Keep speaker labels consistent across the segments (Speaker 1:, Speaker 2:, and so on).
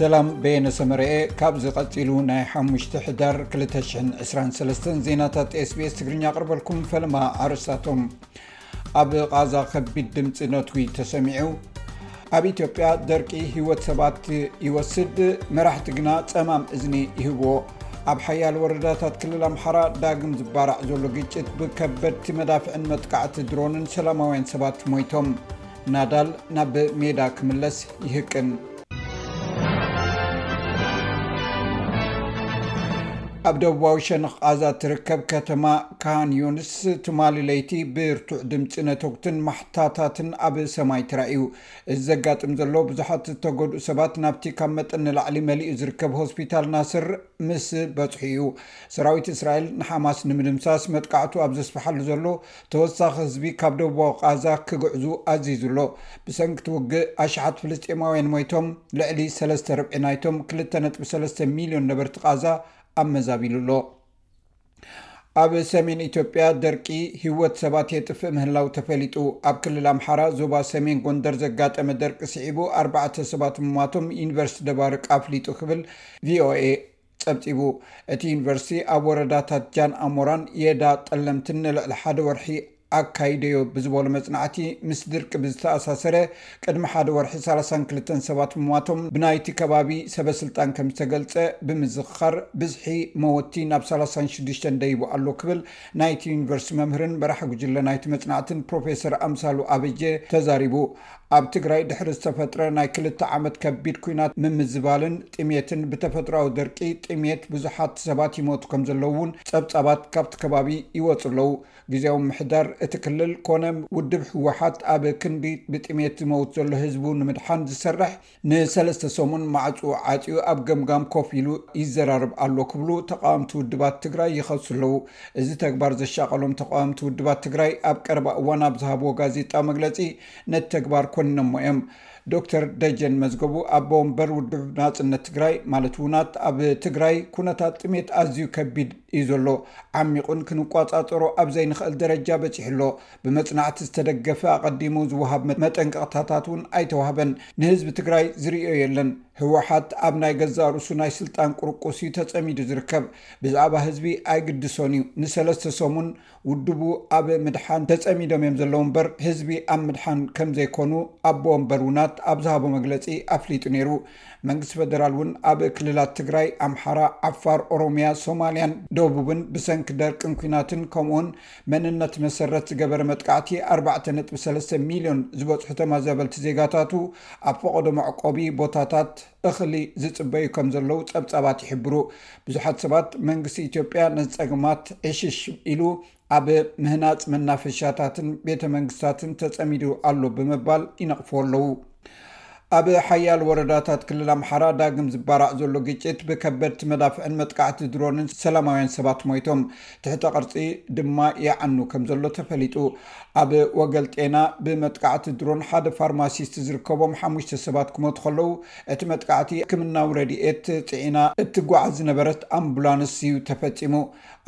Speaker 1: ሰላም በየነ ሰመረኤ ካብዚ ቀፂሉ ናይ ሓሙሽተ ሕዳር 223 ዜናታት ስbs ትግርኛ ኣቅርበልኩም ፈለማ ኣርስታቶም ኣብ ቓዛ ከቢድ ድምፂ ነትጉ ተሰሚዑ ኣብ ኢትዮጵያ ደርቂ ሂወት ሰባት ይወስድ መራሕቲ ግና ፀማም እዝኒ ይህብዎ ኣብ ሓያል ወረዳታት ክልል ኣምሓራ ዳግም ዝባራዕ ዘሎ ግጭት ብከበድቲ መዳፍዕን መጥቃዕቲ ድሮንን ሰላማውያን ሰባት ሞይቶም ናዳል ናብ ሜዳ ክምለስ ይህቅን ኣብ ደቡባዊ ሸንኽ ቓዛ ትርከብ ከተማ ካን ዩንስ ትማሊ ለይቲ ብርቱዕ ድምፂ ነተጉትን ማሕታታትን ኣብ ሰማይ ትራእዩ እዚ ዘጋጥም ዘሎ ብዙሓት ዝተጎድኡ ሰባት ናብቲ ካብ መጠን ንላዕሊ መሊኡ ዝርከብ ሆስፒታል ናስር ምስ በጽሑ እዩ። ሰራዊት እስራኤል ንሓማስ ንምድምሳስ መጥቃዕቱ ኣብ ዘስፍሓሉ ዘሎ ተወሳኺ ህዝቢ ካብ ደቡባዊ ቓዛ ክግዕዙ ኣዚዙ ኣሎ። ብሰንኪ'ቲ ውግእ ኣሽሓት ፍልስጤማውያን ሞይቶም፣ ልዕሊ ሰለስተ ርብዒ ናይቶም ክልተ ነጥቢ ሰለስተ ሚልዮን ነበርቲ ቓዛ ኣመዛቢሉ ኣሎ። ኣብ ሰሜን ኢትዮጵያ ደርቂ ህይወት ሰባት የጥፍእ ምህላው ተፈሊጡ። ኣብ ክልል ኣምሓራ ዞባ ሰሜን ጎንደር ዘጋጠመ ደርቂ ስዒቡ ኣርባዕተ ሰባት ምሟቶም ዩኒቨርስቲ ደባርቅ ኣፍሊጡ ክብል ቪኦኤ ፀብፂቡ። እቲ ዩኒቨርስቲ ኣብ ወረዳታት ጃን ኣሞራን የዳ ጠለምትን ንልዕሊ ሓደ ወርሒ ኣካይደዮ ብዝበሎ መጽናዕቲ፣ ምስ ድርቂ ብዝተኣሳሰረ ቅድሚ ሓደ ወርሒ ሰላሳን ክልተን ሰባት ምሟቶም ብናይ'ቲ ከባቢ ሰበስልጣን ከምዝተገልጸ ብምዝኽኻር፣ ብዝሒ መወትቲ ናብ ሰላሳን ሽዱሽተን ደይቡ ኣሎ ክብል ናይ'ቲ ዩኒቨርሲቲ መምህርን መራሒ ጉጅለ ናይ'ቲ መጽናዕትን ፕሮፌሰር ኣምሳሉ ኣበጀ ተዛሪቡ። ኣብ ትግራይ ድሕሪ ዝተፈጥረ ናይ ክልተ ዓመት ከቢድ ኲናት፣ ምምዝባልን ጥሜትን ብተፈጥሮኣዊ ደርቂ፣ ጥሜት፣ ብዙሓት ሰባት ይሞቱ ከምዘለዉ'ውን ጸብጻባት ካብ'ቲ ከባቢ ይወጹ ኣለዉ። ግዝያዊ ምምሕዳር እቲ ክልል ኮነ ውድብ ህወሓት ኣብ ክንዲ ብጥሜት ዝመውት ዘሎ ህዝቡ ንምድሓን ዝሰርሕ ንሰለስተ ሰሙን ማዕፅኡ ዓፅዩ ኣብ ገምጋም ኮፍ ኢሉ ይዘራርብ ኣሎ ክብሉ ተቃወምቲ ውድባት ትግራይ ይኸሱ ኣለዉ። እዚ ተግባር ዘሻቐሎም ተቃወምቲ ውድባት ትግራይ ኣብ ቀረባ እዋን ኣብ ዝሃብዎ ጋዜጣዊ መግለፂ ነቲ ተግባር ኮኒኖሞ እዮም። ዶክተር ደጀን መዝገቡ ኣቦ ወንበር ውድብ ናፅነት ትግራይ ማለት ውናት ኣብ ትግራይ ኩነታት ጥሜት ኣዝዩ ከቢድ እዩ ዘሎ፣ ዓሚቑን ክንቋፃፀሮ ኣብ ዘይንኽእል ደረጃ በፂሑ ኣሎ፣ ብመፅናዕቲ ዝተደገፈ ኣቐዲሙ ዝወሃብ መጠንቀቕታታት እውን ኣይተዋህበን፣ ንህዝቢ ትግራይ ዝርእዮ የለን፣ ህወሓት ኣብ ናይ ገዛእ ርእሱ ናይ ስልጣን ቁርቁስ እዩ ተፀሚዱ ዝርከብ፣ ብዛዕባ ህዝቢ ኣይግድሶን እዩ፣ ንሰለስተ ሰሙን ውድቡ ኣብ ምድሓን ተጸሚዶም እዮም ዘለዉ እምበር ህዝቢ ኣብ ምድሓን ከም ዘይኮኑ ኣቦ ወንበር ውናት ኣብ ዝሃቦ መግለጺ ኣፍሊጡ ነይሩ። መንግስቲ ፈደራል እውን ኣብ ክልላት ትግራይ፣ ኣምሓራ፣ ዓፋር፣ ኦሮሚያ፣ ሶማልያን ደቡብን ብሰንኪ ደርቅን ኲናትን ከምኡውን መንነት መሰረት ዝገበረ መጥቃዕቲ ኣርባዕተ ነጥቢ ሰለስተ ሚልዮን ዝበጽሑ ተመዛበልቲ ዜጋታቱ ኣብ ፈቐዶ መዕቆቢ ቦታታት እኽሊ ዝፅበዩ ከምዘለዉ ፀብፃባት ይሕብሩ። ብዙሓት ሰባት መንግስቲ ኢትዮጵያ ነዚ ፀገማት ዕሽሽ ኢሉ ኣብ ምህናፅ መናፈሻታትን ቤተ መንግስታትን ተፀሚዱ ኣሎ ብምባል ይነቕፍዎ ኣለዉ። ኣብ ሓያሎ ወረዳታት ክልል ኣምሓራ ዳግም ዝባራዕ ዘሎ ግጭት ብከበድቲ መዳፍዕን መጥቃዕቲ ድሮንን ሰላማውያን ሰባት ሞይቶም። ትሕተ ቅርፂ ድማ ይዓኑ ከምዘሎ ተፈሊጡ። ኣብ ወገል ጤና ብመጥቃዕቲ ድሮን ሓደ ፋርማሲስት ዝርከቦም ሓሙሽተ ሰባት ክሞቱ ከለው እቲ መጥቃዕቲ ሕክምናዊ ረድኤት ፅዒና እትጓዓዝ ዝነበረት ኣምቡላንስ እዩ ተፈፂሙ።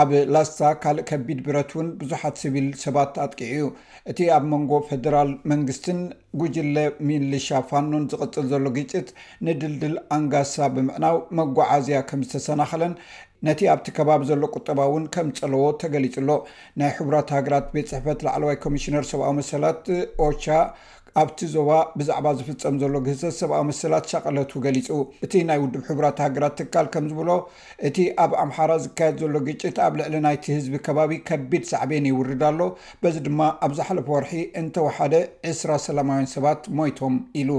Speaker 1: ኣብ ላስታ ካልእ ከቢድ ብረት እውን ብዙሓት ስቪል ሰባት ኣጥቂዑ እዩ። እቲ ኣብ መንጎ ፌደራል መንግስትን ጉጅለ ሚልሻ ፋኖን ዝቕፅል ዘሎ ግጭት ንድልድል ኣንጋሳ ብምዕናው መጓዓዝያ ከምዝተሰናኸለን ነቲ ኣብቲ ከባቢ ዘሎ ቁጠባ እውን ከምፀለዎ ተገሊፁ ኣሎ። ናይ ሕቡራት ሃገራት ቤት ፅሕፈት ላዕለዋይ ኮሚሽነር ሰብኣዊ መሰላት ኦቻ ኣብቲ ዞባ ብዛዕባ ዝፍፀም ዘሎ ግህሰት ሰብኣዊ መሰላት ሻቐለቱ ገሊፁ። እቲ ናይ ውድብ ሕቡራት ሃገራት ትካል ከምዝብሎ፣ እቲ ኣብ ኣምሓራ ዝካየድ ዘሎ ግጭት ኣብ ልዕሊ ናይቲ ህዝቢ ከባቢ ከቢድ ሳዕቤን የውርድ ኣሎ፣ በዚ ድማ ኣብ ዝሓለፈ ወርሒ እንተወሓደ ዕስራ ሰላማውያን ሰባት ሞይቶም ኢሉ።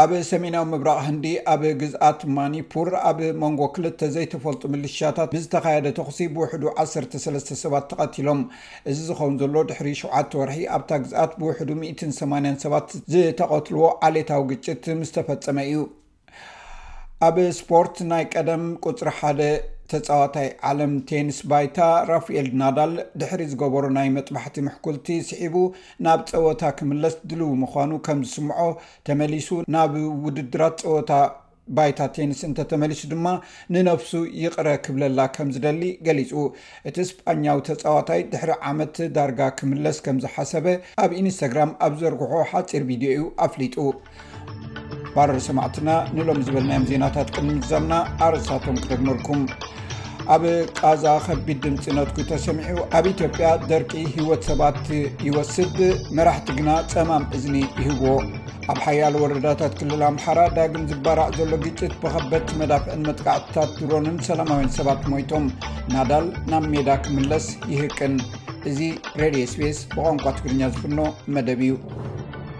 Speaker 1: ኣብ ሰሜናዊ ምብራቕ ህንዲ ኣብ ግዝኣት ማኒፑር ኣብ መንጎ ክልተ ዘይተፈልጡ ምልሻታት ብዝተኻየደ ተኹሲ ብውሕዱ ዓሰርተ ሰለስተ ሰባት ተቐቲሎም። እዚ ዝኸውን ዘሎ ድሕሪ ሸውዓተ ወርሒ ኣብታ ግዝኣት ብውሕዱ ሚእትን ሰማንያን ሰባት ዝተቐትልዎ ዓሌታዊ ግጭት ምስተፈጸመ እዩ። ኣብ ስፖርት ናይ ቀደም ቁፅሪ ሓደ ተፃዋታይ ዓለም ቴንስ ባይታ ራፍኤል ናዳል ድሕሪ ዝገበሮ ናይ መጥባሕቲ ምሕኩልቲ ስዒቡ ናብ ፀወታ ክምለስ ድልው ምዃኑ ከም ዝስምዖ ተመሊሱ ናብ ውድድራት ፀወታ ባይታ ቴንስ እንተተመሊሱ ድማ ንነፍሱ ይቕረ ክብለላ ከም ዝደሊ ገሊፁ እቲ ስጳኛዊ ተፃዋታይ ድሕሪ ዓመት ዳርጋ ክምለስ ከም ዝሓሰበ ኣብ ኢንስታግራም ኣብ ዘርግሖ ሓፂር ቪድዮ እዩ ኣፍሊጡ ባር ሰማዕትና ንሎም ዝበልናዮም ዜናታት ቅንምዛምና ኣረሳቶም ክደግመርኩም ኣብ ቃዛ ከቢድ ድምፂ ነትኩ ተሰሚዑ ኣብ ኢትዮጵያ ደርቂ ሂወት ሰባት ይወስድ መራሕቲ ግና ፀማም እዝኒ ይህዎ ኣብ ሓያል ወረዳታት ክልል ኣምሓራ ዳግም ዝባራዕ ዘሎ ግጭት ብከበቲ መዳፍዕን መጥቃዕትታት ድሮንን ሰላማውያን ሰባት ሞይቶም ናዳል ናብ ሜዳ ክምለስ ይህቅን እዚ ሬድዮ ስፔስ ብቋንቋ ትግርኛ ዝፍኖ መደብ እዩ